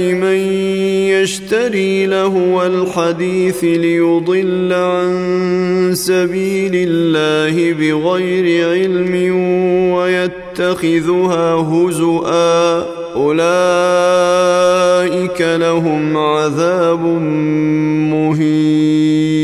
من يشتري لهو الحديث ليضل عن سبيل الله بغير علم ويتخذها هزؤا. أولئك لهم عذاب مهين.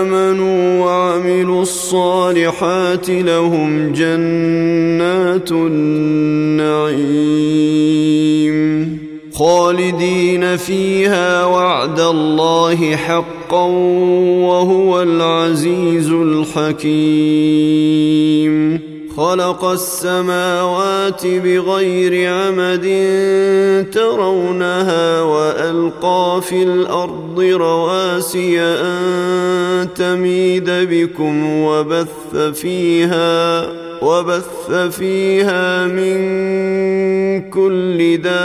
آمنوا وعملوا الصالحات لهم جنات النعيم خالدين فيها وعد الله حقا وهو العزيز الحكيم خلق السماوات بغير عمد ترونها وألقى في الأرض رواسي أن تميد بكم وبث فيها وبث فيها من كل دابة